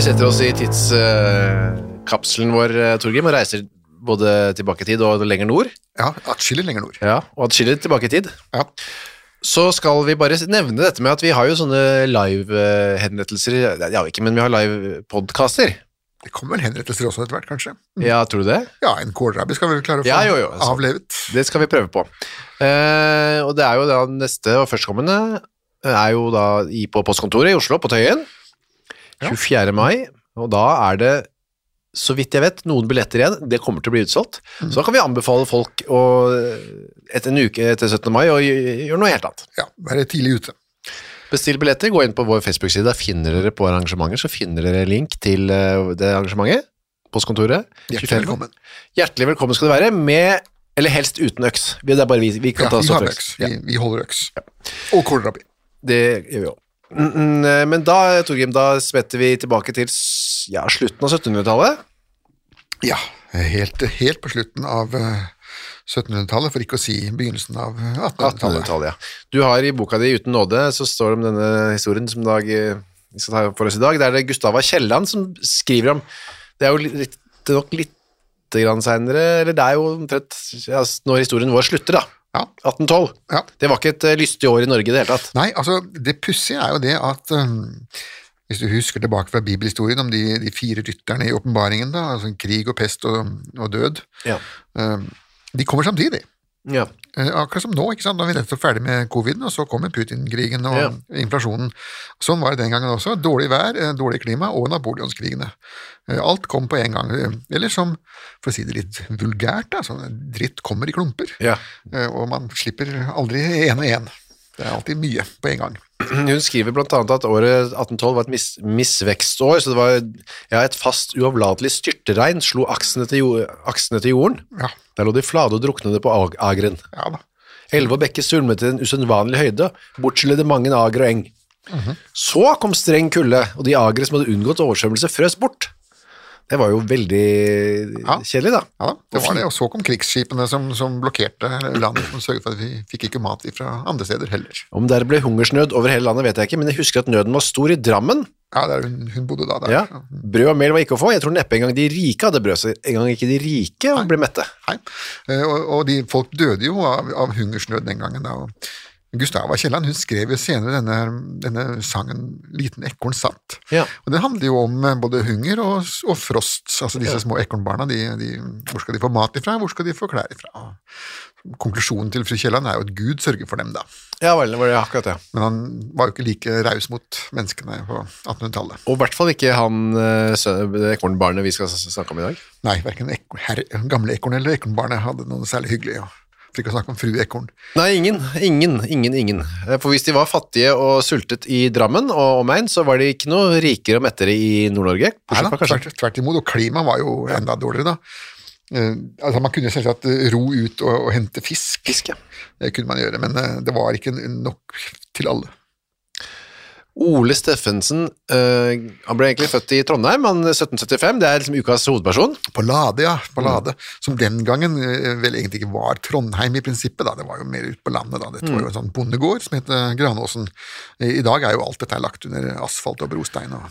Vi setter oss i tidskapselen vår, eh, Torgrim, og reiser både tilbake i tid og lenger nord, Ja, atskillig lenger nord. ja, og atskillig tilbake i tid, Ja. så skal vi bare nevne dette med at vi har jo sånne live-henrettelser, ja ikke, men vi har live-podcaster. Det kommer vel henrettelser også etter hvert, kanskje. Ja, tror du det? Ja, en kålrabi skal vi vel klare å få Ja, jo, jo, altså. avlevet. Det skal vi prøve på. Eh, og det er jo da neste og førstkommende er jo da i, på postkontoret i Oslo, på Tøyen, 24. mai, og da er det, så vidt jeg vet, noen billetter igjen. Det kommer til å bli utsolgt. Så da kan vi anbefale folk å, etter en uke etter 17. mai å gjøre noe helt annet. Ja, være tidlig ute. Bestill billetter, gå inn på vår Facebook-side, der finner dere på arrangementer, så finner dere link til eh, det arrangementet, postkontoret. Hjertelig velkommen. Hjertelig velkommen skal du være, med, eller helst uten øks. Vi- Det er bare vi, vi kan Ja, ta vi har øks. Vi, vi holder øks. Og kålrabi. Det gjør vi òg. Mm, mm, Men da, Torgrim, da smetter vi tilbake til ja, slutten av 1700-tallet. Ja, helt, helt på slutten av eh, 1700-tallet, for ikke å si begynnelsen av eh, 1800-tallet. 1800-tallet, ja. Du har i boka di Uten nåde, så står det om denne historien som dag, eh, vi skal ta for oss i dag. Det er det Gustava Kielland som skriver om. Det er jo litt, nok litt grann senere, eller det er jo omtrent ja, når historien vår slutter, da. Ja. 1812. Ja. Det var ikke et eh, lystig år i Norge i det hele tatt. Nei, altså, det pussige er jo det at um, hvis du husker tilbake fra bibelhistorien om de, de fire rytterne i åpenbaringen, da, altså krig og pest og, og død, Ja. um, de kommer samtidig. ja. Eh, akkurat som nå, ikke sant? da vi nettopp ferdig med covid, og så kommer Putin-krigen og Ja. inflasjonen. Sånn var det den gangen også. Dårlig vær, eh, dårlig klima og napoleonskrigene. Eh, Alt kom på en gang. Eller som, for å si det litt vulgært, da, sånn dritt kommer i klumper. ja. Og man slipper aldri og én. Det er alltid mye på en gang. Hun skriver annet at året 1812 var et mis misvekstår, så det var ja, et fast uavlatelig styrteregn slo aksene til, jo aksene til jorden. Ja, Der lå de flate og druknede på ag agren. ja. Elve og bekker svulmet til en usedvanlig høyde, bortskyllet mange ager og eng. Så kom streng kulde, og de agre som hadde unngått oversvømmelse, frøs bort. Det var jo veldig Ja. kjedelig, da. Ja da, det var det. Og så kom krigsskipene som, som blokkerte landet, som sørget for at vi fikk ikke mat fra andre steder heller. Om det ble hungersnød over hele landet, vet jeg ikke, men jeg husker at nøden var stor i Drammen. Ja, der hun, hun bodde da der. Ja. Brød og mel var ikke å få. Jeg tror neppe engang de rike hadde brød, så engang ikke de rike ble mette. Nei. Eh, Og, og de, folk døde jo av, av hungersnød den gangen. Da. og Gustava Kielland hun skrev jo senere denne, denne sangen 'Liten ekorn satt'. Ja. Og Den handler jo om eh, både hunger og, og frost. altså Disse små ekornbarna. De, de, hvor skal de få mat ifra, hvor skal de få klær ifra? Konklusjonen til fru Kielland er jo at Gud sørger for dem, da. Ja vel, det var det akkurat det. Men han var jo ikke like raus mot menneskene på 1800-tallet. Og i hvert fall ikke han eh, ekornbarnet vi skal snakke om i dag. Nei, verken ek herre, gamle ekorn eller ekornbarnet hadde noe særlig hyggelig. Og, for ikke å snakke om fru ekorn. Nei, ingen, ingen, ingen, ingen. Eh, For hvis de var fattige og sultet i Drammen og omegn, så var de ikke noe rikere og mettere i Nord-Norge. Nei da, tvert, tvert imot, og klimaet var jo enda dårligere da. Uh, altså Man kunne selvsagt eh, ro ut og, og hente fisk. Fisk, ja. Det kunne man gjøre, men uh, det var ikke nok til alle. Ole Steffensen øh, han ble egentlig født i Trondheim, han 1775. Det er liksom ukas hovedperson. På Lade, ja. på Lade, Som den gangen eh, vel egentlig ikke var Trondheim i prinsippet. da, Det var jo mer ute på landet. da, Dette var jo en sånn bondegård som het Granåsen. I i dag er jo alt dette lagt under asfalt og brostein og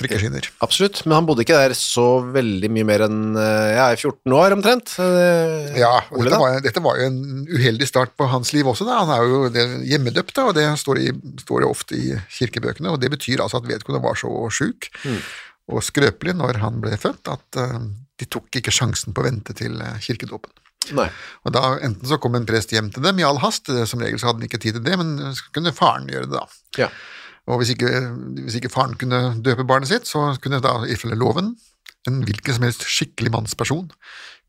trikkeskinner. Absolutt, men han bodde ikke der så veldig mye mer enn øh, ja, 14 år omtrent. øh, Ja, og dette var, dette var jo en uheldig start på hans liv også. Da. Han er jo hjemmedøpt, da, og det står, i, står det ofte i kirkebøkene. og Det betyr altså at vedkommende var så sjuk og skrøpelig når han ble født, at eh, de tok ikke sjansen på å vente til eh, kirkedåpen. Nei. Og da Enten så kom en prest hjem til dem i all hast, eh, som regel så hadde han ikke tid til det, men så kunne faren gjøre det da. Ja. Og hvis ikke, hvis ikke faren kunne døpe barnet sitt, så kunne da ifølge loven en hvilken som helst skikkelig mannsperson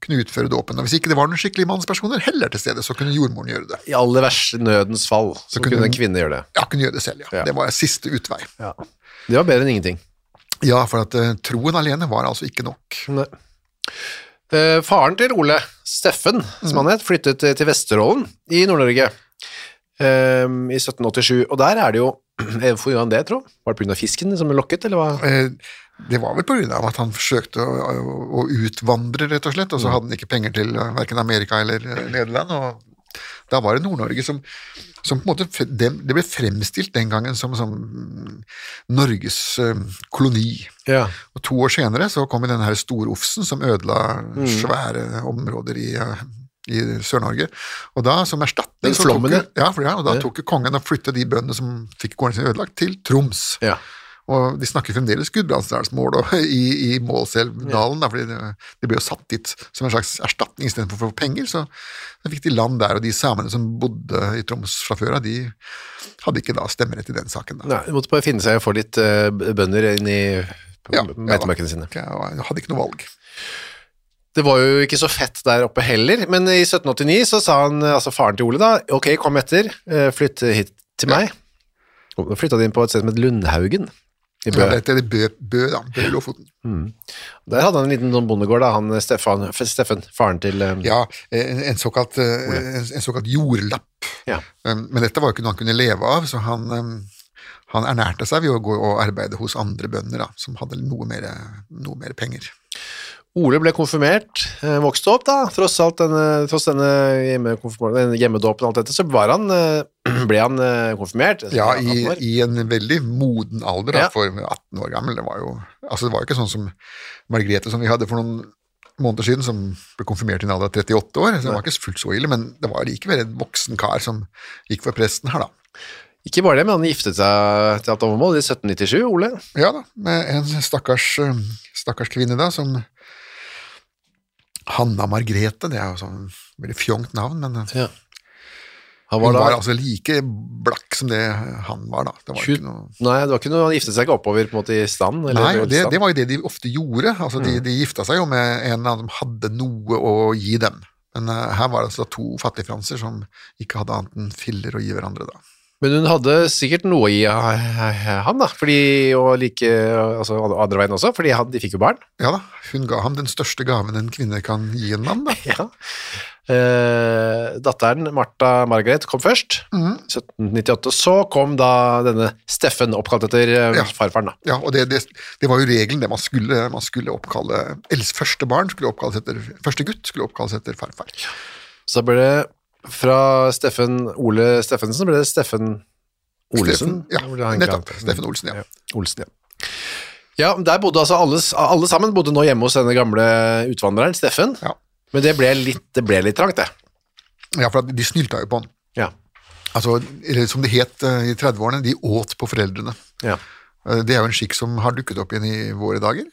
kunne utføre dåpen. Og hvis ikke det var noen skikkelige mannspersoner heller til stede, så kunne jordmoren gjøre det. I aller verste nødens fall så, kunne- kunne en kvinne gjøre det. Ja, kunne gjøre det selv, ja. Ja. Det var siste utvei. Det var bedre enn ingenting. Ja, for at uh, troen alene var altså ikke nok. Eh, faren til Ole, Steffen, som han het, flyttet til til Vesterålen i Nord-Norge eh, i 1787, og der er det jo Hvorfor gjorde han det, tro? Var det av fisken som lokket, eller hva? Eh, Det var vel av at han forsøkte å, å, å utvandre, rett og slett, og så hadde han ikke penger til verken hverken Amerika eller eh, Nederland, og da var det Nord-Norge som, som på en måte, det, det ble fremstilt den gangen som, som mm, Norges eh, koloni. Ja. Og to år senere så kom denne her storofsen som ødela svære områder i, eh, i Sør-Norge. Og da som erstatning så tok ja, for ja, og da tok kongen og flyttet de bøndene som fikk gården sin ødelagt, til Troms. ja. Og de snakker fremdeles Gudbrandsdalsmål i, i Målselvdalen, det, det ble jo satt dit som en slags erstatning istedenfor få penger. Så da fikk de land der, og de samene som bodde i Troms fra før av, de hadde ikke da stemmerett i den saken. da. Nei, de måtte bare finne seg å få litt eh, bønder inn i på Ja, ja sine. Ja, hadde ikke noe valg. Det var jo ikke så fett der oppe heller, men i 1789 så sa han, altså faren til Ole da, ok, kom etter, eh, flytt hit til meg. Og da flytta de inn på et sted som het Lundhaugen i Bø. Ja, dette er Bø, Bø, da. Bø Lofoten. Mm. Der hadde han en liten sånn bondegård, da, han Stefan, Steffen, faren til um, Ja, en, en, såkalt, eh, en, en såkalt jordlapp. ja. Um, Men dette var jo ikke noe han kunne leve av, så han, um, han ernærte seg ved å gå og arbeide hos andre bønder da, som hadde noe mer, noe mer penger. Ole ble konfirmert, eh, vokste opp da, tross alt denne, tross denne hjemme denne hjemmedåpen og alt dette, så var han, eh, ble han eh, konfirmert. Ja, i, i en veldig moden alder, da, for 18 år gammel. Det var jo altså det var ikke sånn som Margrethe som vi hadde for noen måneder siden, som ble konfirmert i en alder av 38 år. Så det var ikke fullt så ille, men det var likevel en voksen kar som gikk for presten her, da. Ikke bare det, men han giftet seg til alt overmål i 1797, Ole. Ja da, med en stakkars, stakkars kvinne da, som Hanna Margrethe, det er jo sånn veldig fjongt navn, men eh, Ja. Han hun var var altså like blakk som det han var, da. Det var Tjue- ikke noe Nei, det var ikke noe, han giftet seg ikke oppover på en måte i stand? Eller Nei, det, det var jo det de ofte gjorde. Altså, Mm. de, de gifta seg jo med en eller annen som hadde noe å gi dem. Men uh, her var det altså to fattigfranser som ikke hadde annet enn filler å gi hverandre. da. Men hun hadde sikkert noe i han, da, fordi, og like altså andre veien også, fordi han, de fikk jo barn. Ja da, Hun ga ham den største gaven en kvinne kan gi en mann. da. Ja. Eh, datteren Martha Margaret kom først, mm. 1798. Så kom da denne Steffen, oppkalt etter eh, Ja. farfaren. da. Ja, og det, det, det var jo regelen det man skulle, man skulle oppkalle Ellers første barn skulle oppkalles etter Første gutt skulle oppkalles etter farfar. Så ble det fra Steffen Ole Steffensen ble det Steffen Olesen. Steffen, ja, nettopp. Steffen Olsen, ja. Olsen, ja. Ja, der bodde altså alle, alle sammen bodde nå hjemme hos denne gamle utvandreren, Steffen. Ja. Men det ble litt, det ble litt trangt, det. Ja, for de snylta jo på han. Ja. Altså, eller som det het eh, i 30-årene, de åt på foreldrene. ja. Eh, Det er jo en skikk som har dukket opp igjen i våre dager,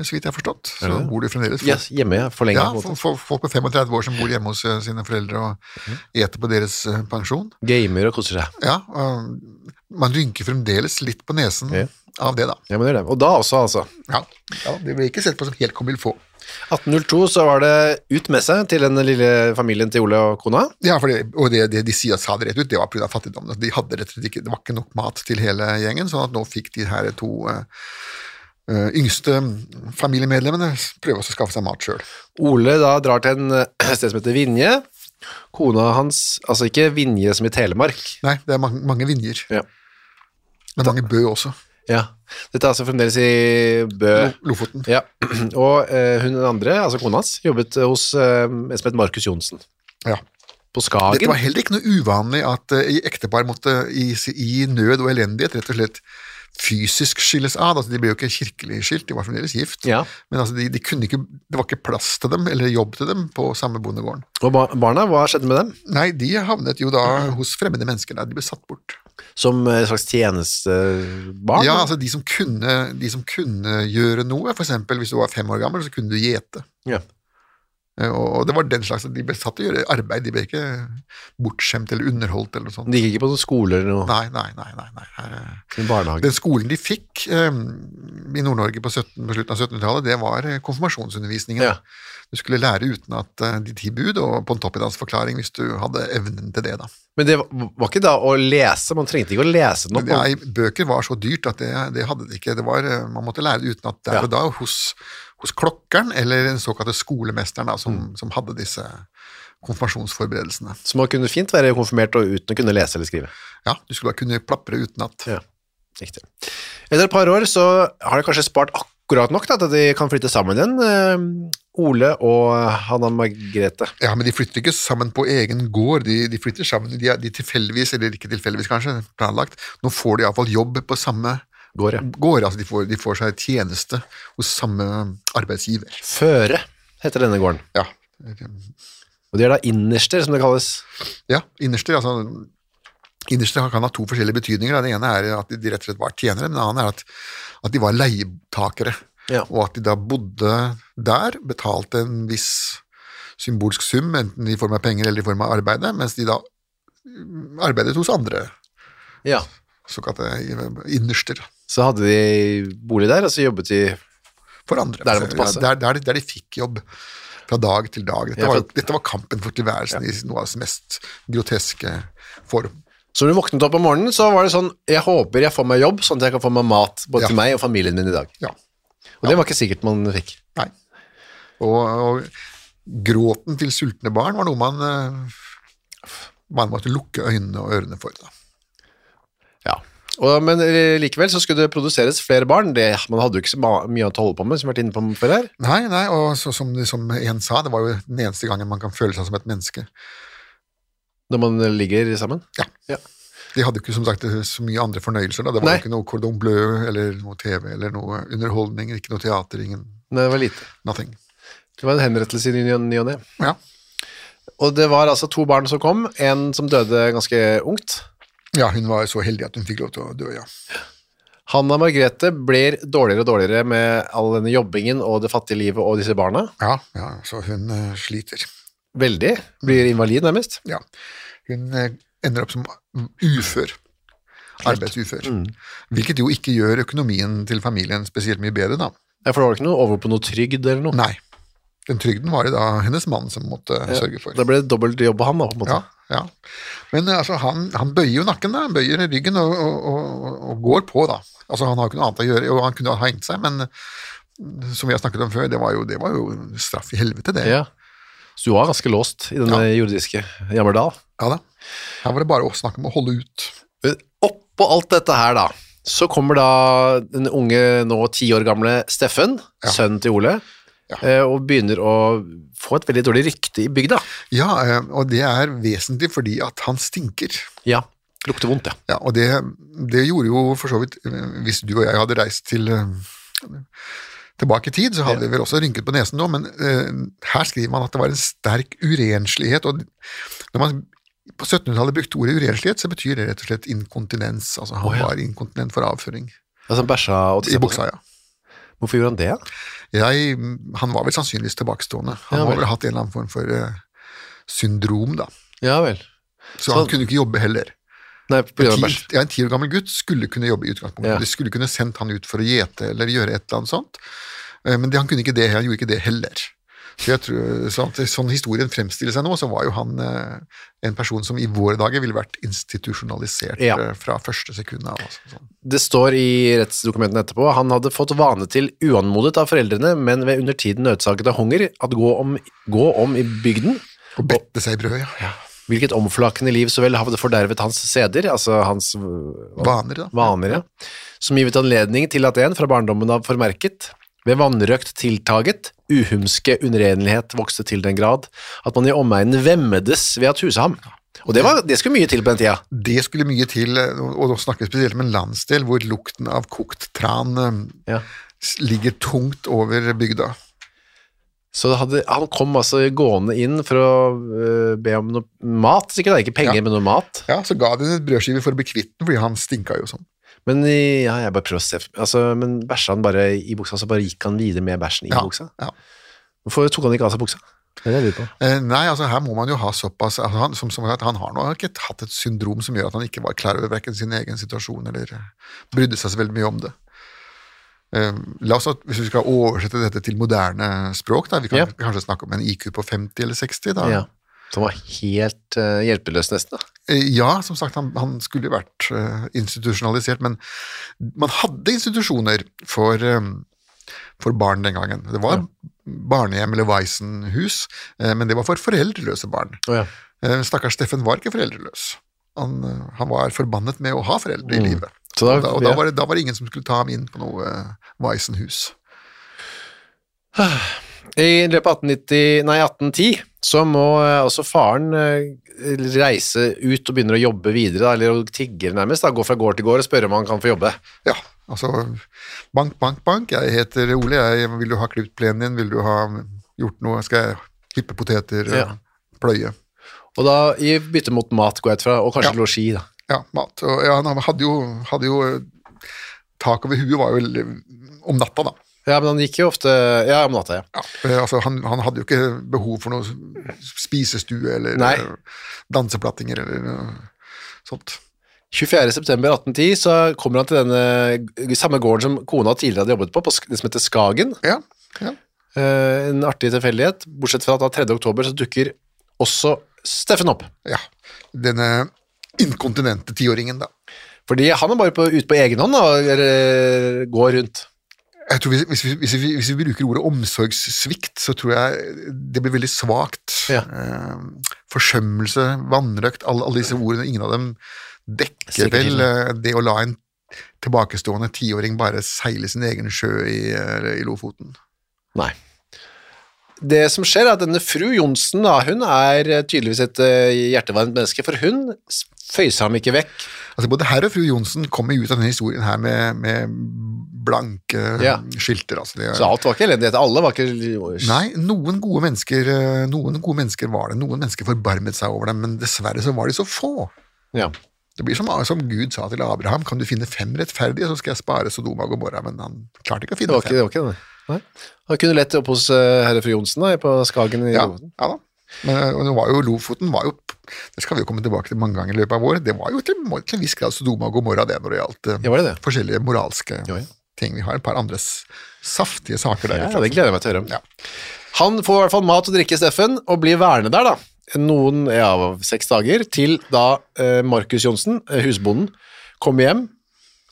så vidt jeg har forstått. Så bor de fremdeles folk, Yes, hjemme. For lenge. ja, for, for, folk på 35 år som bor hjemme hos eh, sine foreldre og mm. eter på deres eh, pensjon. Gamer og koser seg. Ja, og man rynker fremdeles litt på nesen Ja. av det, da. Ja, men det er det. Og da også, altså. Ja, ja Det ble ikke sett på som helt comme il faut. 1802 så var det ut med seg til den lille familien til Ole og kona. Ja, det, og det, det de sier, sa det rett ut, det var pga. fattigdom. De hadde rett og slett ikke, det var ikke nok mat til hele gjengen, sånn at nå fikk de her to, eh, eh, yngste familiemedlemmene prøver også å skaffe seg mat sjøl. Ole da drar til en eh, sted som heter Vinje. Kona hans, altså ikke Vinje som i Telemark. Nei, det er mange, mange vinjer. Ja. Men mange bø også. ja. Dette er altså fremdeles i Bø. Lo- Lofoten. Ja. Og eh, hun andre, altså kona hans, jobbet hos eh, en som het Markus Johnsen. Ja. På Det Skagen. var heller ikke noe uvanlig at eh, i ektepar måtte i, i nød og elendighet rett og slett fysisk skilles ad. Altså, de ble jo ikke kirkelig skilt, de var fremdeles gift. Ja. Men altså, de, de ikke, det var ikke plass til dem eller jobb til dem på samme bondegården. Og bar barna, hva skjedde med dem? Nei, de havnet jo da hos fremmede mennesker der de ble satt bort. Som et slags tjenestebarn? Ja, altså de som, kunne, de som kunne gjøre noe, eksempel hvis du var fem år gammel, så kunne du gjete. Ja. Eh, Og det var den slags de ble satt til å gjøre arbeid, de ble ikke bortskjemt eller underholdt eller noe sånt. De gikk ikke på noen skole eller noe? Nei, nei, nei. nei, nei. Her, eh? Den skolen de fikk um, i Nord-Norge på, på slutten av 1700-tallet, det var konfirmasjonsundervisningen. Ja. Du skulle lære utenat uh, de ti bud, og på en toppiddansforklaring hvis du hadde evnen til det. da. Men det var, var ikke da å lese, man trengte ikke å lese noe? er- bøker var så dyrt at det, det hadde de ikke. Det var, man måtte lære det utenat der Ja. og da hos, hos klokkeren eller den såkalte skolemesteren da, som, Mm. som hadde disse konfirmasjonsforberedelsene. Så man kunne fint være konfirmert og uten å kunne lese eller skrive. Ja, du skulle bare kunne plapre utenat. Ja, riktig. Etter et par år så har de kanskje spart akkurat nok da, til at de kan flytte sammen igjen, eh, Ole og Hanna Margrethe. Ja, men de flytter ikke sammen på egen gård, de, de flytter sammen, de, er- de tilfeldigvis, eller ikke tilfeldigvis kanskje, planlagt. Nå får de iallfall jobb på samme Går, ja. gård, altså de får, de får seg tjeneste hos samme arbeidsgiver. Føre heter denne gården. Ja, Og de er da innerster, som det kalles. ja innerster. altså Innerste kan ha to forskjellige betydninger. Den ene er at de rett og slett var tjenere, men det andre er at, at de var leietakere. Ja. Og at de da bodde der, betalte en viss symbolsk sum, enten i form av penger eller i form av arbeid, mens de da arbeidet hos andre, Ja. såkalte innerster. Så hadde de bolig der, og så jobbet de For andre. Der det måtte passe. Ja, der, der, de- der de fikk jobb. Fra dag til dag. Dette, Ja, for- var, dette var kampen for tilværelsen i noe av dets mest groteske form. Så når du våknet opp om morgenen, så var det sånn Jeg håper jeg får meg jobb, sånn at jeg kan få meg mat både Ja. til meg og familien min i dag. Ja. Og det var ikke sikkert man fikk. Nei. Og, og gråten til sultne barn var noe man eh, man måtte lukke øynene og ørene for. Da. Og, men eh, likevel så skulle det produseres flere barn. Det, man hadde jo ikke så mye å holde på med, som vi har vært inne på før her. Nei, nei, og så, som, som en sa, det var jo den eneste gangen man kan føle seg som et menneske. Når man ligger sammen. Ja. Ja. De hadde ikke som sagt så mye andre fornøyelser. Da. Det var Nei. jo ikke noe cordon bleu eller noe TV eller noe underholdning, ikke noe teater, ingen Nei, det var lite. nothing. Det var en henrettelse i ny og ne. Ja. Og det var altså to barn som kom, en som døde ganske ungt. Ja, hun var så heldig at hun fikk lov til å dø, ja. Hanna Margrethe blir dårligere og dårligere med all denne jobbingen og det fattige livet og disse barna. Ja, ja så hun eh, sliter. Veldig. Blir invalid nærmest. Ja. Hun eh, ender opp som ufør. Arbeidsufør. Mm. Hvilket jo ikke gjør økonomien til familien spesielt mye bedre, da. Ja, for det var ikke noe over på noe trygd eller noe. Nei. Den trygden var det da hennes mann som måtte sørge for. Da ble det dobbelt jobb på han, da, på en måte. Ja, ja. Men eh, altså, han, han bøyer jo nakken, da. Han bøyer ryggen og, og, og, og går på, da. Altså, han har jo ikke noe annet å gjøre, og han kunne ha hengt seg, men eh, som vi har snakket om før, det var jo, det var jo straff i helvete, det. Ja. Så du var ganske låst i denne jordiske Jammerdal. Ja da. Her var det bare å snakke om å holde ut. Men Oppå alt dette her, da, så kommer da den unge, nå ti år gamle Steffen, Ja. sønnen til Ole, Ja. eh, og begynner å få et veldig dårlig rykte i bygda. Ja, eh, og det er vesentlig fordi at han stinker. Ja. Lukter vondt, ja. Ja, og det, det gjorde jo for så vidt eh, Hvis du og jeg hadde reist til tilbake i tid, så hadde vi vel også rynket på nesen nå, men uh, her skriver man at det var en sterk urenslighet. og Når man på 1700-tallet brukte ordet urenslighet, så betyr det rett og slett inkontinens. Altså han oh, ja. var inkontinent for avføring. Altså bæsja og I buksa, ja. Hvorfor gjorde han det? Jeg, han var vel sannsynligvis tilbakestående. Han Ja, vel. vel ha hatt en eller annen form for uh, syndrom, da. Ja vel. Så, Så- han kunne ikke jobbe heller. Nei, på Ti, ja, en ti år gammel gutt skulle kunne jobbe i utgangspunktet. Ja. De skulle kunne sendt han ut for å gjete eller gjøre et eller annet sånt. Eh, Men det, han kunne ikke det, han gjorde ikke det heller. Så jeg tror, sånn, sånn historien fremstiller seg nå, så var jo han eh, en person som i våre dager ville vært institusjonalisert Ja. eh, fra første sekund av. Altså, sånn. Det står i rettsdokumentene etterpå han hadde fått vane til uanmodet av foreldrene, men ved undertiden nødsaget av hunger, at gå om, gå om i bygden, Og bette seg i brød, ja. hvilket omflakkende liv så vel hadde fordervet hans seder, altså hans Vaner, vaner, ja, som givet anledning til at en fra barndommen av formerket, ved vannrøkt tiltaget, uhumske unnrenlighet vokste til den grad, at man i omegnen vemmedes ved at huse ham. Og det, var, det skulle mye til på den tida. Det skulle mye til, og da snakker vi spesielt om en landsdel hvor lukten av kokt tran eh, Ja. ligger tungt over bygda. Så hadde, han kom altså gående inn for å uh, be om noe mat, sikkert da, ikke penger, Ja. men noe mat. Ja, så ga de en brødskive for å bli kvitt den, fordi han stinka jo sånn. Men ja, jeg bare prøver å se, altså, men bæsja han bare i buksa, så bare gikk han videre med bæsjen i Ja, buksa? ja. Hvorfor tok han ikke av seg buksa? Det er det på. Eh, nei, altså her må man jo ha såpass altså, han, som, som, Han har nå ikke hatt et syndrom som gjør at han ikke var klar over hverken sin egen situasjon eller eh, brydde seg så veldig mye om det. Eh, la oss, at- Hvis vi skal oversette dette til moderne språk, da, vi kan Ja. kanskje snakke om en IQ på 50 eller 60. Da. Ja. Som var helt uh, hjelpeløs nesten. da. Eh, Ja, som sagt, han, han skulle jo vært uh, institusjonalisert, men man hadde institusjoner for, um, for barn den gangen. Det var barnehjem eller Waisenhus, uh, men det var for foreldreløse barn. Oh, ja. Stakkars Steffen var ikke foreldreløs. Han, han var forbannet med å ha foreldre i Mm. livet. Så da- og da, og da, ja. var det, da var det ingen som skulle ta ham inn på noe Waisenhus. I løpet av 1890, nei, 1810 så må eh, også faren eh, reise ut og begynner å jobbe videre, eller tigger tigge nærmest, da, gå fra gård til gård og spørre om han kan få jobbe. Ja, altså Bank, bank, bank. Jeg heter Ole. Jeg, vil du ha klipt plenen din? Vil du ha gjort noe? Skal jeg hippe poteter? Ja. Pløye? Og da i bytte mot mat, går jeg ut fra, og kanskje Ja. losji, da. Ja, mat. Og ja, han hadde jo, hadde jo eh, Tak over huet var jo om natta, da. Ja, men han gikk jo ofte Ja, om natta, ja. Ja, eh, altså han, han hadde jo ikke behov for noe spisestue eller Nei. eh, danseplattinger eller noe sånt. 24. september 1810 så kommer han til denne samme gården som kona tidligere hadde jobbet på, på det som heter Skagen. Ja, ja. Eh, en artig tilfeldighet, bortsett fra at da 3. oktober så dukker også Steffen opp. ja. Denne inkontinente tiåringen, da. Fordi han er bare på, ute på egen hånd og eh, går rundt. Jeg tror hvis, hvis, vi, hvis, vi, hvis vi bruker ordet omsorgssvikt, så tror jeg det blir veldig svakt. Ja. Eh, forsømmelse, vanrøkt, alle, alle disse ordene, ingen av dem dekker Sikkert vel eh, det å la en tilbakestående tiåring bare seile sin egen sjø i, eh, i Lofoten. Nei. Det som skjer er at denne fru Johnsen da, hun er eh, tydeligvis et hjertevarmt menneske, for hun føyser ham ikke vekk. Altså Både herr og fru Johnsen kommer ut av denne historien her med, med blanke Ja. skilter. Altså det, Så alt var ikke elendighet, alle var ikke... Nei, noen gode, mennesker, eh, noen gode mennesker var det. Noen mennesker forbarmet seg over dem, men dessverre så var de så få. Ja. Det blir som, som Gud sa til Abraham, kan du finne fem rettferdige, så skal jeg spare Sodoma og Gomorra, men han klarte ikke å Det finne var ikke fem. det. Var ikke det. Han kunne lett opp hos uh, herre fru Johnsen da, på Skagen i Ja, Lofoten. ja da. Men eh, det var jo, Lofoten var jo, det skal vi jo komme tilbake til mange ganger i løpet av året, det var jo til, til en viss grad Sodoma og Gomorra det når det gjaldt eh, Ja, det det? forskjellige moralske ja, ja. Ting. Vi har et par andre saftige saker der. Ja, det gleder jeg meg til å høre. Ja. Han får i hvert fall mat og drikke, Steffen, og blir værende der da, noen, ja, seks dager, til da eh, Markus Johnsen, eh, husbonden, kommer hjem,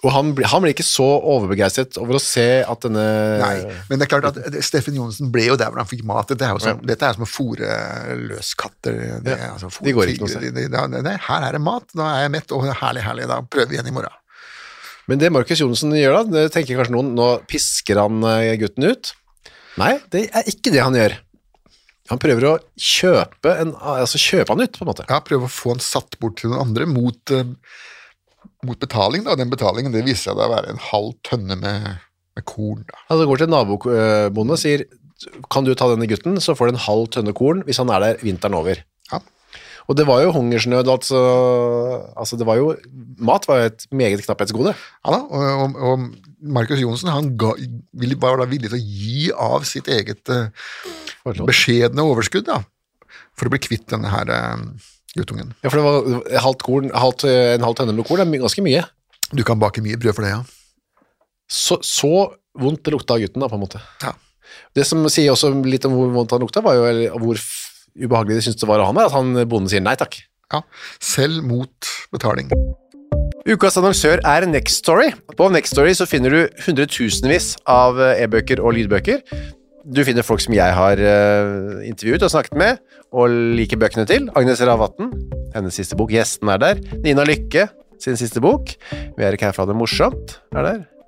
og han, han blir ikke så overbegeistret over å se at denne... Nei, men det er klart at eh, Steffen Johnsen ble jo der hvor han fikk mat. Dette er, jo som, Ja. er som å fòre løskatter. Det, Ja, altså, fôre de går ikke noe nei, Her er det mat, da er jeg mett, og herlig, herlig, da prøver vi igjen i morgen. Men det Markus Johnsen gjør da, det tenker kanskje noen, nå pisker han eh, gutten ut. Nei, det er ikke det han gjør. Han prøver å kjøpe, en, altså kjøpe han ut, på en måte. Ja, prøve å få han satt bort til noen andre mot, eh, mot betaling. Da. Den betalingen det viser seg å være en halv tønne med, med korn. Da. Altså går til en nabobonde og sier, kan du ta denne gutten, så får du en halv tønne korn hvis han er der vinteren over. Ja. Og det var jo hungersnød, altså, altså det var jo, mat var jo et meget knapphetsgode. Ja, da, og, og, og Markus Johnsen han ga, var da villig til å gi av sitt eget uh, beskjedne overskudd da, for å bli kvitt denne her uh, guttungen. Ja, for det var halvt korn, halvt, en halv tønne med korn, er ganske mye. Du kan bake mye brød for det, ja. Så, så vondt det lukta av gutten da, på en måte. ja. Det som sier også litt om hvor vondt han lukta, var jo hvor ubehagelig de syntes det var å ha med, at han bonden sier nei takk. Ja, selv mot betaling. Ukas annonsør er Next Story. På Next Story så finner du hundretusenvis av eh, e-bøker og lydbøker. Du finner folk som jeg har eh, intervjuet og snakket med, og liker bøkene til. Agnes Ravatn, hennes siste bok. Gjesten er der. Nina Lykke, sin siste bok. Vi er ikke her ha det morsomt, er der.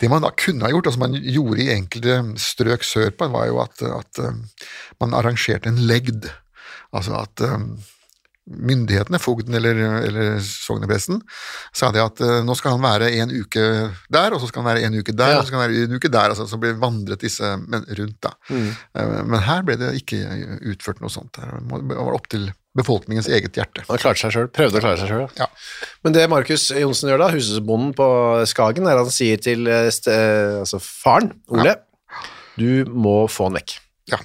Det man da kunne ha gjort, og som man gjorde i enkelte strøk sørpå, var jo at, at um, man arrangerte en legd. Altså at um, myndighetene, fogden eller, eller sognepresten, sa det at uh, nå skal han være en uke der, og så skal han være en uke der, Ja. og så skal han være en uke der, altså så ble vandret disse rundt da. Mm. men her ble det ikke utført noe sånt. Det var opp til befolkningens eget hjerte. Han klarte seg selv, prøvde å klare seg selv. Ja. Men det Markus Johnsen gjør da, husbonden på Skagen, er at han sier til eh, eh, altså faren, Ole, du må få han vekk. Ja.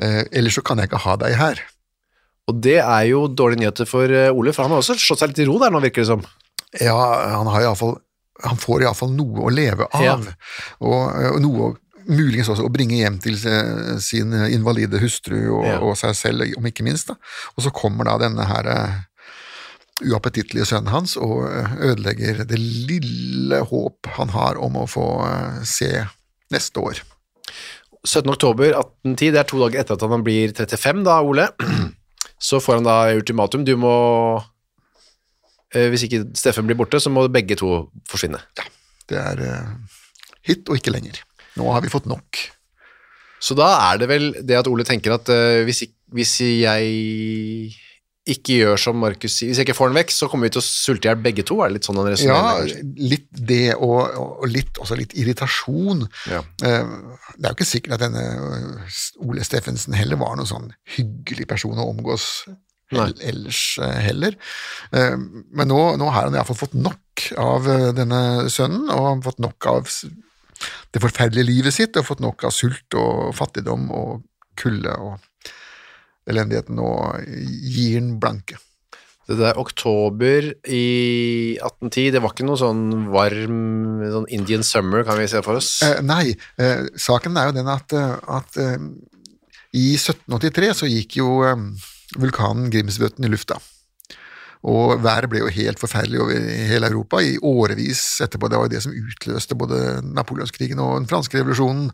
Eh, ellers så kan jeg ikke ha deg her. Og det er jo dårlige nyheter for eh, Ole, for han har også slått seg litt i ro der nå, virker det som. Ja, han har i alle fall han får iallfall noe å leve av, Ja. og, og noe å- muligens også å bringe hjem til eh, sin invalide hustru og, Ja. og seg selv, om ikke minst. Da. Og så kommer da denne her eh, uappetittlige sønnen hans og eh, ødelegger det lille håp han har om å få eh, se neste år. 17. oktober 1810, det er to dager etter at han blir 35 da, Ole, så får han da ultimatum, du må, eh, hvis ikke Steffen blir borte, så må begge to forsvinne. Ja. Det er eh, hit og ikke lenger. Nå har vi fått nok. Så da er det vel det at Ole tenker at uh, hvis, ik- hvis jeg ikke gjør som Markus sier, hvis jeg ikke får den vekk, så kommer vi til å sulte i hjel begge to, er det litt sånn han resonnerer? Ja, litt det, og, og litt, også litt irritasjon. Ja. Uh, Det er jo ikke sikkert at denne eh, Ole Steffensen heller var noen sånn hyggelig person å omgås Nei. ellers heller. Men nå, nå har han iallfall fått nok av denne sønnen, og han har fått nok av det forferdelige livet sitt, og fått nok av sult og fattigdom og kulde og elendigheten, og gir den blanke. Det der oktober i 1810, det var ikke noe sånn varm sånn Indian summer, kan vi se for oss? Eh, nei, eh, saken er jo den at, eh, at eh, i 1783 så gikk jo eh, vulkanen Grimsvøten i lufta. Og været ble jo helt forferdelig over hele Europa i årevis etterpå. Det var jo det som utløste både napoleonskrigen og den franske revolusjonen.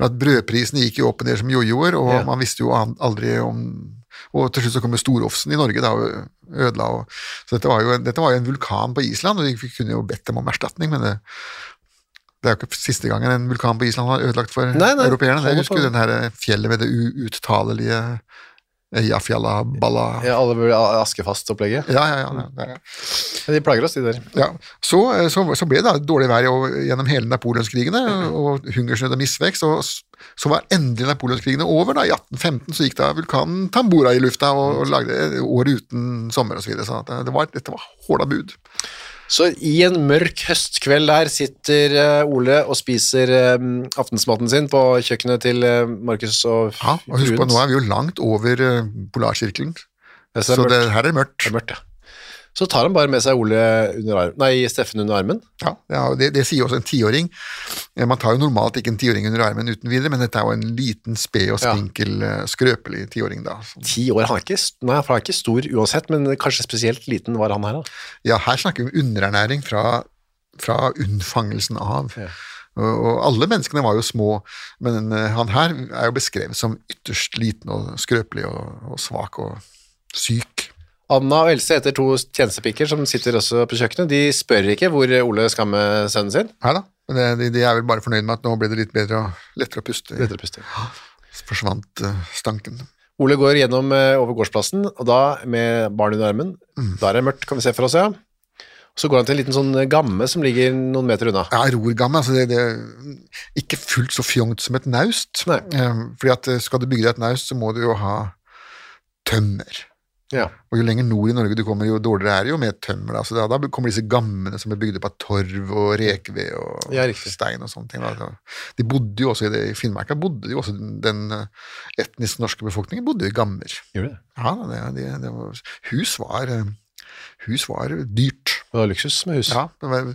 At brødprisene gikk jo opp og ned som jojoer, og Ja. man visste jo aldri om Og til slutt så kom jo Storofsen i Norge da, og ødela og Så dette var, jo, dette var jo en vulkan på Island, og vi kunne jo bedt dem om erstatning, men det, det er jo ikke siste gangen en vulkan på Island har ødelagt for Nei, nei, europeerne. Jeg husker husker den her fjellet med det uuttalelige Eyjafjalla-balla Ja, alle burde askefast-opplegget. Ja, ja, ja. det Ja, De plager oss, de der. ja. Så, så, så ble det dårlig vær gjennom hele napoleonskrigene, og hungersnød og misvekst, og så var endelig napoleonskrigene over. da I 1815 så gikk da vulkanen Tambora i lufta og, og lagde år uten sommer osv. Så, videre, så at det var, dette var håla bud. Så i en mørk høstkveld der sitter eh, Ole og spiser eh, aftensmaten sin på kjøkkenet til eh, Markus og Ja, og husk på, nå er vi jo langt over polarsirkelen, det så det er det, her er mørkt. Det er mørkt, ja. Så tar han bare med seg Ole under armen, nei, Steffen under armen. Ja, ja det, det sier også en tiåring. Eh, Man tar jo normalt ikke en tiåring under armen uten videre, men dette er jo en liten, sped og spinkel, ja. skrøpelig tiåring, da. Ti år, han er ikke, nei, han er ikke stor uansett, men kanskje spesielt liten var han her da. Ja, her snakker vi om underernæring fra, fra unnfangelsen av. Ja. Og, og alle menneskene var jo små, men eh, han her er jo beskrevet som ytterst liten og skrøpelig og, og svak og syk. Anna og Else heter to tjenestepiker som sitter også på kjøkkenet. De spør ikke hvor Ole skal med sønnen sin. Her da, men det- de, de er vel bare fornøyd med at nå ble det litt bedre og lettere å puste. Lettere å puste. Forsvant eh, stanken. Ole går gjennom eh, over gårdsplassen, og da med barnet under armen. Da er det mørkt, kan vi se for oss, ja. Så går han til en liten sånn gamme som ligger noen meter unna. Ja, rorgamme, altså det, det Ikke fullt så fjongt som et naust. Nei. Eh, fordi at eh, skal du bygge deg et naust, så må du jo ha tømmer. Ja. Og jo lenger nord i Norge du kommer, jo dårligere er det jo med tømmer. Da. Så da, da kommer disse gammene som er bygd opp av torv og rekeved og Ja, stein og sånne ting. Da. De bodde jo også i det, i Finnmark, bodde jo også den eh, etnisk norske befolkningen bodde jo i gammer. Gjorde det? Ja, det, det, det var, hus var eh, Hus var dyrt. Det var luksus med hus. Ja, var-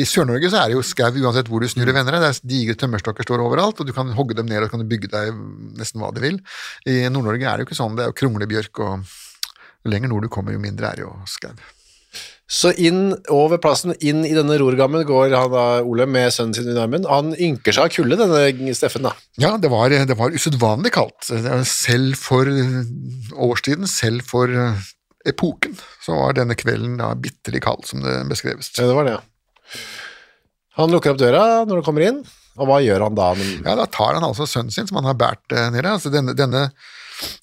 I Sør-Norge så er det jo skau uansett hvor du snur og vender deg. Det er digre tømmerstokker står overalt, og du kan hogge dem ned og kan bygge deg nesten hva du vil. I Nord-Norge er det jo ikke sånn. Det er jo kronglebjørk, og jo lenger nord du kommer, jo mindre er det jo skau. Så inn over plassen, inn i denne rorgammen, går han da, Ole med sønnen sin under armen. Han ynker seg av kulde, denne Steffen, da. Ja, det var, det var usedvanlig kaldt. Selv for årstiden, selv for eh, epoken, så var denne kvelden da bitterlig kald, som det beskreves. Ja, det var det, ja. Han lukker opp døra når han kommer inn, og hva gjør han da? Ja, da tar han altså sønnen sin, som han har båret ned. nede. Altså denne, denne,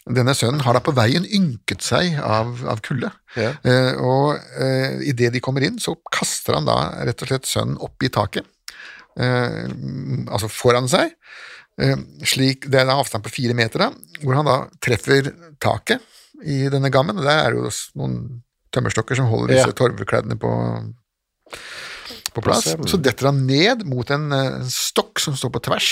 denne sønnen har da på veien ynket seg av, av kulde. Ja. Eh, og eh, idet de kommer inn, så kaster han da rett og slett sønnen opp i taket, eh, altså foran seg. Eh, slik, det er en avstand på fire meter, da, hvor han da treffer taket i denne gammen. og Der er det jo noen tømmerstokker som holder disse Ja. torvkledene på, på plass. Så detter han ned mot en, eh, en stokk som står på tvers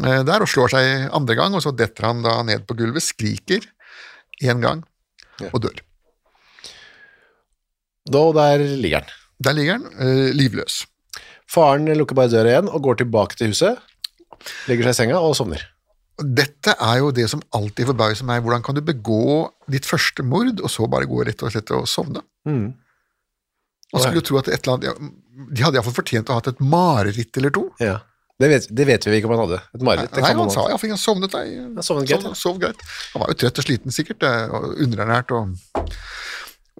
der, og slår seg andre gang, og så detter han da ned på gulvet, skriker én gang og dør. da, og der ligger han. Der ligger han, eh, livløs. Faren lukker bare døra igjen og går tilbake til huset, legger seg i senga og sovner. Dette er jo det som alltid forbauser meg. Hvordan kan du begå ditt første mord, og så bare gå rett og slett og sovne? Mm. Man skulle jo tro at et eller annet, De hadde iallfall fortjent å ha hatt et mareritt eller to. Ja. Det vet, det vet vi ikke om han hadde. Et mareritt. det Nei, kan man han sa iallfall han sovnet deg. Han sovnet greit, sov, sov greit. Han var jo trøtt og sliten sikkert, eh, og underernært. Og,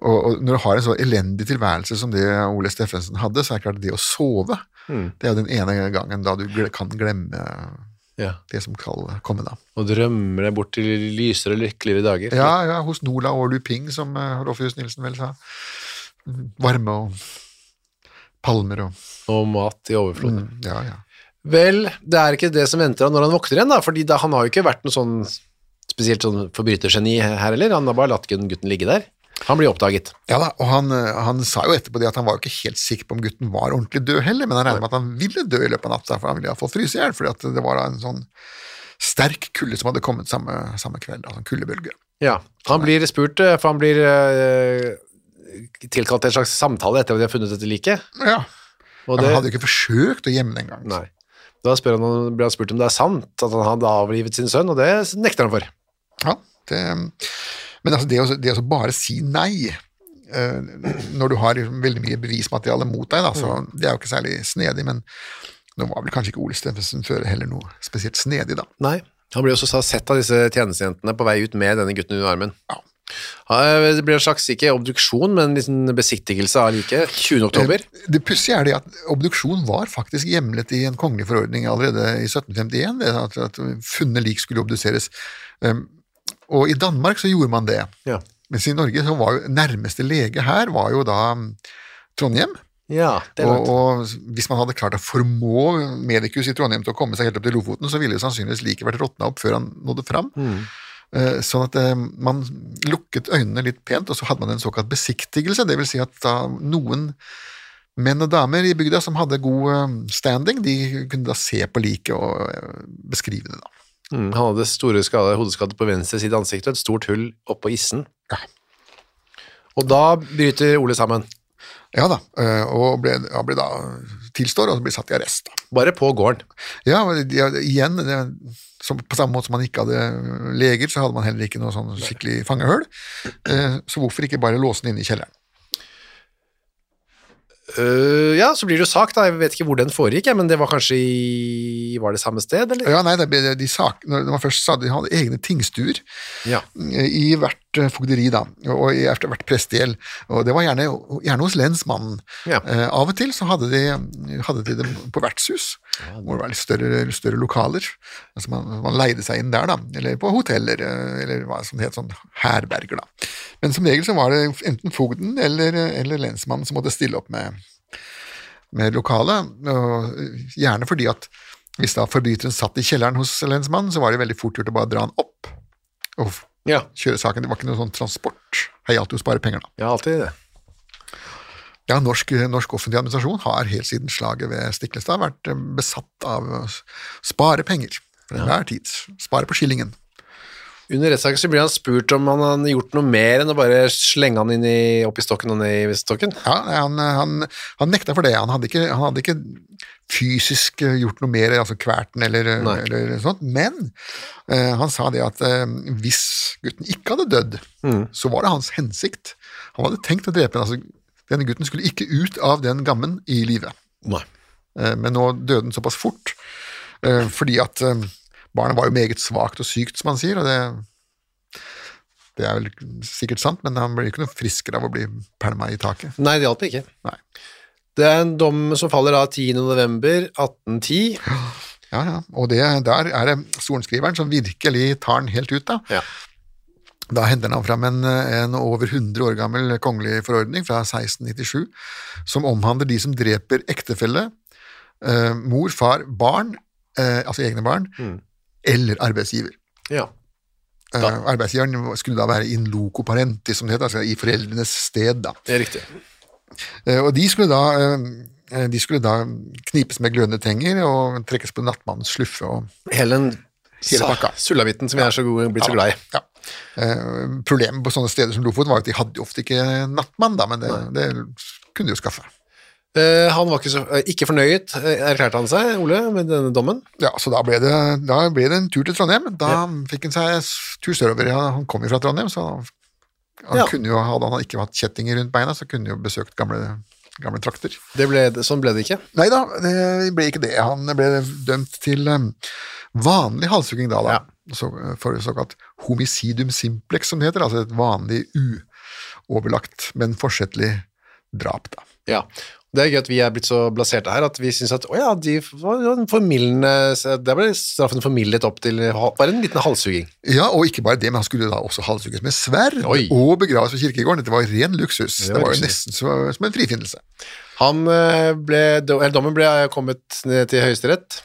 og, og når du har en så elendig tilværelse som det Ole Steffensen hadde, så er det klart at det å sove Mm. det er jo den ene gangen da du kan glemme Ja. det som skal komme da. Og drømmer deg bort til lysere og lykkeligere dager. Ja, ja, hos Nola og Luping, som Rolf Rolfhus Nilsen vel sa. Varme og palmer og Og mat i overflod. mm, Ja, ja. Vel, det er ikke det som venter han når han våkner igjen, da, fordi da, han har jo ikke vært noe sånn spesielt sånn forbrytergeni her heller, han har bare latt gutten gutten ligge der. Han blir oppdaget. Ja da, og han, eh, han sa jo etterpå det at han var jo ikke helt sikker på om gutten var ordentlig død heller, men han regner med at han ville dø i løpet av natta, for han ville iallfall fryse i hjel, fordi at det var en sånn sterk kulde som hadde kommet samme, samme kveld, altså en kuldebølge. Ja, han blir spurt, eh, for han blir øh, tilkalt til en slags samtale etter at de har funnet dette liket. Ja, Og Han det, hadde jo ikke forsøkt å gjemme det engang. Da spør han, blir han spurt om det er sant at han hadde avlivet sin sønn, og det nekter han for. Ja, det, men altså det, å, det å bare si nei eh, når du har liksom veldig mye bevismateriale mot deg, da, så det er jo ikke særlig snedig, men nå var vel kanskje ikke Ole Steffensen før heller noe spesielt snedig, da. Nei, han blir også sett av disse tjenestejentene på vei ut med denne gutten under armen. Ja. Det blir en slags, ikke obduksjon, men en liten besiktigelse av liket. 20. oktober. Det pussige er det at obduksjon var faktisk hjemlet i en kongelig forordning allerede i 1751, at, at funne lik skulle obduseres. Um, og i Danmark så gjorde man det. Ja. Mens i Norge så var jo nærmeste lege her var jo da um, Trondheim. Ja, det Og, og hvis man hadde klart å formå Medikus i Trondheim til å komme seg helt opp til Lofoten, så ville sannsynligvis liket vært råtna opp før han nådde fram. Eh, Sånn at eh, man lukket øynene litt pent, og så hadde man en såkalt besiktigelse. Det vil si at noen menn og damer i bygda som hadde god eh, standing, de kunne da se på liket og eh, beskrive det. da. Mm, han hadde store skader, hodeskade på venstre side av ansiktet og et stort hull oppå issen. Ja. Og da bryter Ole sammen. Ja da, eh, og ble, ja, ble da tilstår og blir satt i arrest. Bare på gården. Ja, igjen, det, som, på samme måte som man ikke hadde leger, så hadde man heller ikke noe sånn skikkelig fangehull. Eh, Så hvorfor ikke bare låse den inne i kjelleren? Uh, ja, så blir det jo sak, da. Jeg vet ikke hvor den foregikk, men det var kanskje i Var det samme sted, eller? Ja, nei, det ble, de sak, når man først sa de hadde egne tingstuer Ja. i hvert fogderi, da, og etter hvert prestegjeld. Og det var gjerne, gjerne hos lensmannen. Ja. Eh, av og til så hadde de, hadde de dem på vertshus, hvor det var litt større, større lokaler. Altså man, man leide seg inn der, da, eller på hoteller, eh, eller hva som det het, sånn herberger, da. Men som regel så var det enten fogden eller, eller lensmannen som måtte stille opp med, med lokalet, og gjerne fordi at hvis da forbryteren satt i kjelleren hos lensmannen, så var det veldig fort gjort å bare dra han opp og Ja, kjøre saken. Det var ikke noe sånn transport. Det gjaldt jo å spare penger, da. ja alltid det. Ja, norsk, norsk offentlig administrasjon har helt siden slaget ved Stiklestad vært eh, besatt av å spare penger for enhver tid. Spare på skillingen. Under rettssaken så blir han spurt om han har gjort noe mer enn å bare slenge han inn i, opp i stokken og ned i stokken. Ja, han, han, han nekta for det. Han hadde ikke, han hadde ikke fysisk eh, gjort noe mer, altså kverten eller, eller sånt, men eh, han sa det at eh, hvis gutten ikke hadde dødd, så var det hans hensikt. Han hadde tenkt å drepe den. Altså, denne gutten skulle ikke ut av den gammen i live. Eh, Men nå døde den såpass fort, eh, fordi at eh, barnet var jo meget svakt og sykt, som han sier, og det, det er vel sikkert sant, men han blir ikke noe friskere av å bli pælma i taket. Nei, det hjalp ikke. Nei. Det er en dom som faller da 10. november 1810. Ja, ja, og det, der er det sorenskriveren som virkelig tar den helt ut, da. Ja. Da henter han fram en, en over 100 år gammel kongelig forordning fra 1697, som omhandler de som dreper ektefelle, eh, mor, far, barn, eh, altså egne barn, eller arbeidsgiver. Ja. Eh, arbeidsgiveren skulle da være in loco parenti, som det heter, altså i foreldrenes sted. da. Det er riktig. Eh, og de skulle da, eh, de skulle da knipes med glødende tenger og trekkes på nattmannens sluffe. og Hele pakka. sulamitten som vi er så gode, blitt så glad i. Ja. Eh, problemet på sånne steder som Lofoten var at de hadde ofte ikke nattmann, da, men det, det kunne de jo skaffe. Eh, han var ikke, så, eh, ikke fornøyd, eh, erklærte han seg, Ole, med denne dommen. Ja, Så da ble det, da ble det en tur til Trondheim. Da fikk han seg tur sørover. Ja, han kom jo fra Trondheim, så han Ja. kunne jo, hadde han ikke hatt kjettinger rundt beina, så kunne han jo besøkt gamle, gamle trakter. Det ble, sånn ble det ikke. Nei da, det ble ikke det. Han ble dømt til um, vanlig halshugging da, da. Så, for såkalt homicidum simplex, som det heter. Altså et vanlig uoverlagt, men forsettlig drap, da. Ja. Det er gøy at vi er blitt så blaserte her, at vi synes at, å ja, de var formildende, der ble straffen formildet opp til bare en liten halshugging. Ja, og ikke bare det, men han skulle da også halshugges med sverd Oi. og begraves på kirkegården. Dette var ren luksus. Det Det var var, jo nesten så, som en frifinnelse. Han eh, ble, eller dommen ble kommet ned til høyesterett.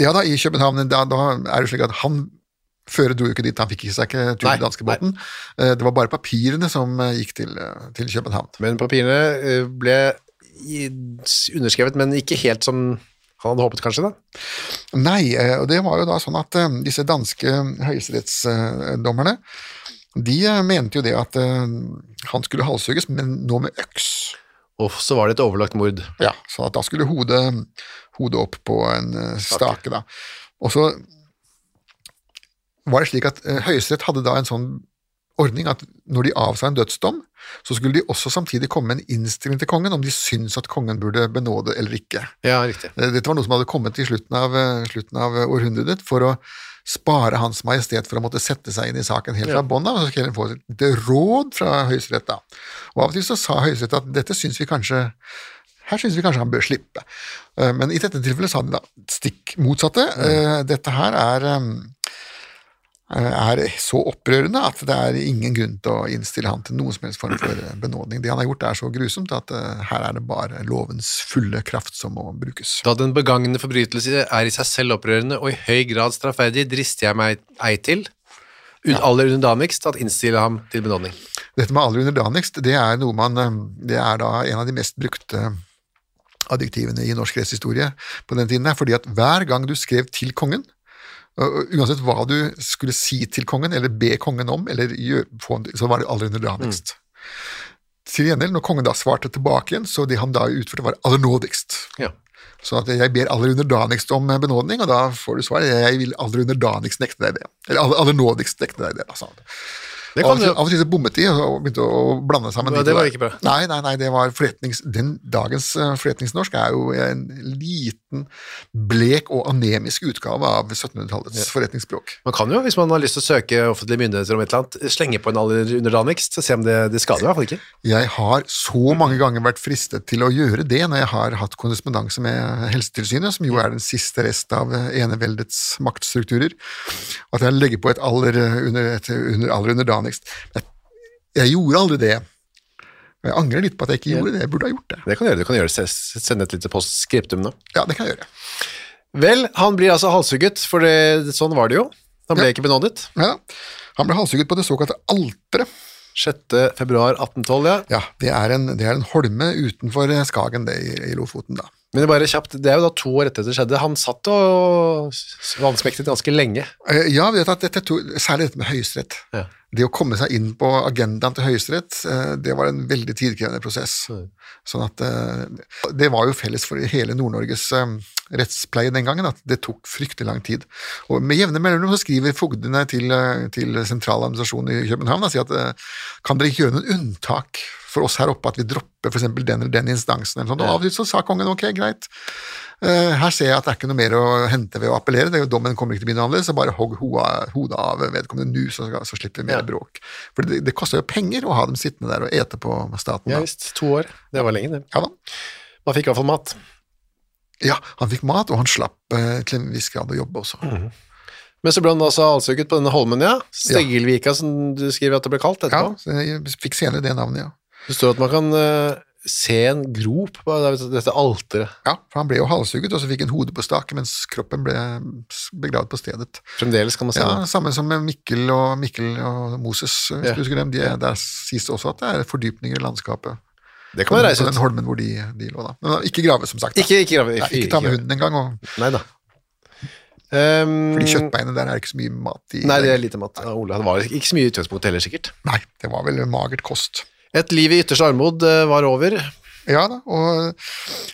Ja da, i København, da, da er det slik at han Føret dro jo ikke dit, han fikk ikke seg ikke tur til danskebåten. Eh, Det var bare papirene som eh, gikk til, eh, til København. Men papirene eh, ble underskrevet, men ikke helt som han hadde håpet, kanskje, da. Nei, eh, og det var jo da sånn at eh, disse danske høyesterettsdommerne, de eh, mente jo det at eh, han skulle halshugges, men nå med øks. Og så var det et overlagt mord. Ja, så da skulle hodet, hodet opp på en eh, stake, da. Og så var det slik at eh, Høyesterett hadde da en sånn ordning at når de avsa en dødsdom, så skulle de også samtidig komme med en innstilling til kongen om de syntes at kongen burde benåde eller ikke. Ja, riktig. Eh, Dette var noe som hadde kommet i slutten av, eh, slutten av århundret for å spare Hans Majestet for å måtte sette seg inn i saken helt fra bånn av, og så skulle han få et råd fra Høyesterett. Og Av og til så sa Høyesterett at dette syns vi kanskje her syns vi kanskje han bør slippe. Eh, Men i dette tilfellet sa de da stikk motsatte. Eh, Dette her er, eh, er så opprørende at det er ingen grunn til å innstille han til noen som helst form for eh, benådning. Det han har gjort er så grusomt at eh, her er det bare lovens fulle kraft som må brukes. Da den begangne forbrytelse er i seg selv opprørende og i høy grad straffverdig, drister jeg meg ei til, aller underdanigst, at innstille ham til benådning. Dette med aller underdanigst, det er noe man eh, Det er da en av de mest brukte adjektivene i norsk rettshistorie på den tiden, fordi at hver gang du skrev til kongen, uansett hva du skulle si til kongen, eller be kongen om, eller gjør, få, så var det aller underdanigst. Til gjengjeld, når kongen da svarte tilbake igjen, så det han da utførte, var aller nådigst. Ja. Så at jeg ber aller underdanigst om benådning, og da får du svar. Jeg vil aller underdanigst nekte deg det. Eller aller, aller nådigst nekte deg det. Altså. Det Av kan og, til, bommet de og begynte å blande sammen. Ja, det var ikke bra. Nei, nei, nei, det var forretnings... Den dagens eh, forretningsnorsk er jo en lite liten, blek og anemisk utgave av 1700-tallets forretningsspråk. Man kan jo, hvis man har lyst til å søke offentlige myndigheter om et eller annet, slenge på en aller underdanigst, og se om det, det skader i hvert fall ikke. Jeg har så mange ganger vært fristet til å gjøre det når jeg har hatt korrespondanse med Helsetilsynet, som jo er den siste rest av eneveldets maktstrukturer, at jeg legger på et aller, under, et under, aller underdanigst. Jeg, jeg gjorde aldri det. Jeg angrer litt på at jeg ikke gjorde det. Jeg burde ha gjort det. Det kan du gjøre. Du kan gjøre det, sende et lite postskriptum da. Ja, det kan jeg gjøre. Vel, han blir altså halshugget, for det, sånn var det jo. Han ble Ja. ikke benådet. Ja, han ble halshugget på det såkalte alteret. 6. februar 1812, ja. Ja, det er, en, det er en holme utenfor Skagen det i, i Lofoten, da. Men det, er bare kjapt, det er jo da to år etter det skjedde. Han satt og vansmektet ganske lenge. Eh, Ja, vi vet at dette to, særlig dette med Høyesterett. Ja. Det å komme seg inn på agendaen til Høyesterett, eh, det var en veldig tidkrevende prosess. Sånn at eh, Det var jo felles for hele Nord-Norges rettspleie den gangen, at det tok fryktelig lang tid. Og Med jevne mellomrom så skriver fogdene til, til sentraladministrasjonen i København og sier at kan dere ikke gjøre noen unntak for oss her oppe, at vi dropper f.eks. den eller den instansen. Eller sånt. Og av og til så sa kongen ok, greit. Eh, her ser jeg at det er ikke noe mer å hente ved å appellere. Det er jo Dommen kommer ikke til å bli noe annerledes, så bare hogg hodet av vedkommende nå, så, så slipper vi mer Ja. bråk. For det, det koster jo penger å ha dem sittende der og ete på staten. Ja visst, to år. Det var lenge, det. Ja da. Man fikk i hvert fall mat. Ja, han fikk mat, og han slapp eh, til en viss grad å jobbe også. Men så ble han altså halshugget på denne holmen, ja. Stegelvika, som du skriver at det ble kalt Ja, etterpå. Ja, jeg fikk senere det navnet, ja. Det står at man kan uh, se en grop på dette alteret. Ja, for han ble jo halshugget, og så fikk han hodet på stake, mens kroppen ble begravd på stedet. Fremdeles kan man se Ja, det. Samme som med Mikkel og, Mikkel og Moses, hvis Ja. du husker dem. De, der sies det også at det er fordypninger i landskapet. Det kan man reise på den holmen hvor de, de lå, da. Men ikke grave, som sagt. Ikke, ikke, grave- Nei, ikke ta med hunden engang, og Nei da. Um, Fordi kjøttbeinet der er ikke så mye mat i. Nei, det er lite mat. Ja, Ole, det var ikke så mye utgangspunkt heller, sikkert. Nei, det var vel magert kost. Et liv i ytterste armod eh, var over. Ja da, og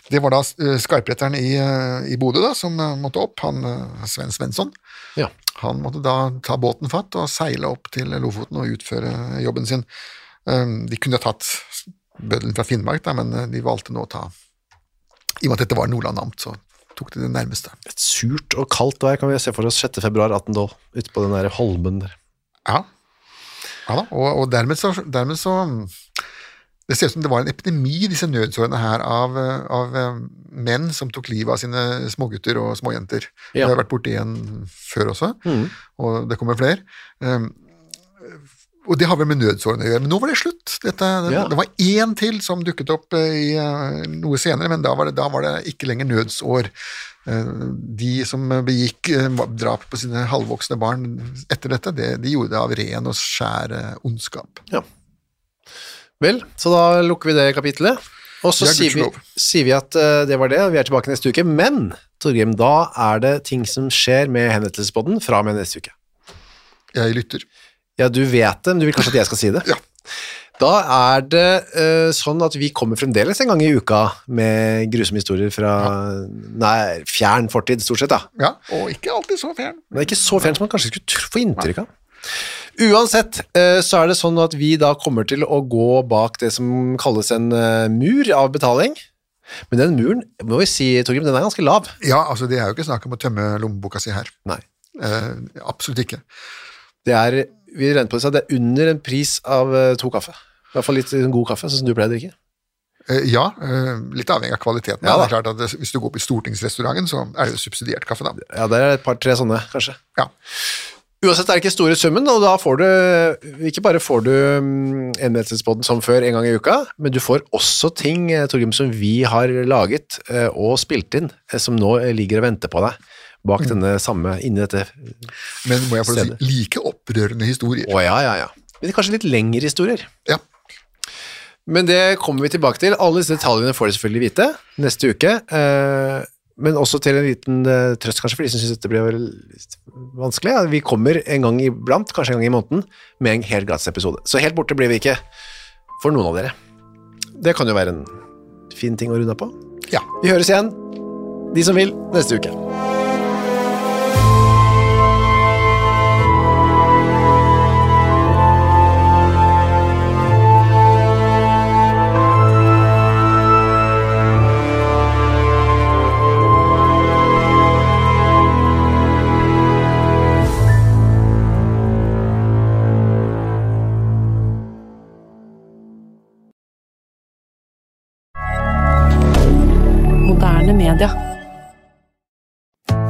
det var da eh, skarpretteren i, eh, i Bodø da, som eh, måtte opp, han eh, Sven Svensson. Ja. Han måtte da ta båten fatt og seile opp til Lofoten og utføre jobben sin. De kunne ha tatt bøddelen fra Finnmark, da, men eh, de valgte nå å ta I og med at dette var Nordland amt, så tok de det nærmeste. Et surt og kaldt vær kan vi se for oss 6. februar 1812, ute på den der holmen der. Ja, ja da, og, og dermed, så, dermed så Det ser ut som det var en epidemi, disse nødsårene her, av, av eh, menn som tok livet av sine smågutter og småjenter. Ja. Det har vært borti en før også, og det kommer flere. Um, og det har vel med nødsårene å gjøre, men nå var det slutt. Dette, Ja. Det var én til som dukket opp eh, i, eh, noe senere, men da var, det, da var det ikke lenger nødsår. Eh, De som begikk eh, drap på sine halvvoksne barn etter dette, det, de gjorde det av ren og skjær eh, ondskap. Ja. Vel, så da lukker vi det kapitlet. Og så sier vi, sier vi at det var det, og vi er tilbake neste uke. Men, Torgrim, da er det ting som skjer med henrettelsesbåten fra og med neste uke. Jeg lytter. Ja, du vet det, men du vil kanskje at jeg skal si det? Ja. Da er det uh, sånn at vi kommer fremdeles en gang i uka med grusomme historier fra nei, fjern fortid, stort sett. da. Ja, og ikke alltid så fjern. Men ikke så fjern som man kanskje skulle få inntrykk av. Uansett uh, så er det sånn at vi da kommer til å gå bak det som kalles en uh, mur av betaling. Men den muren, må vi si, Torgrim, den er ganske lav. Ja, altså det er jo ikke snakk om å tømme lommeboka si her. Nei. Absolutt ikke. Det er, vi regner på det, så det er under en pris av to kaffe. I hvert fall litt god kaffe, sånn som du pleier å drikke. Eh, ja, eh, litt avhengig av kvaliteten. Ja, det er klart at det- Hvis du går på stortingsrestauranten, så er det jo subsidiert kaffe, da. Ja, det er et par-tre sånne, kanskje. Ja. Uansett er det ikke store summen, og da får du Ikke bare får du mm, enhetsbåten som før en gang i uka, men du får også ting, eh, Torgrim, som vi har laget og spilt inn, som nå ligger og venter på deg bak denne samme, inni dette Men må jeg få si, like opprørende historier. Å ja, ja, ja. Men kanskje litt lengre historier. Ja. Men det kommer vi tilbake til. Alle disse detaljene får de selvfølgelig vite neste uke. eh, Men også til en liten eh, trøst, kanskje, for de som syns dette blir litt vanskelig. Vi kommer en gang iblant, kanskje en gang i måneden, med en helt gratis episode. Så helt borte blir vi ikke for noen av dere. Det kan jo være en fin ting å runde på. Ja. Vi høres igjen, de som vil, neste uke.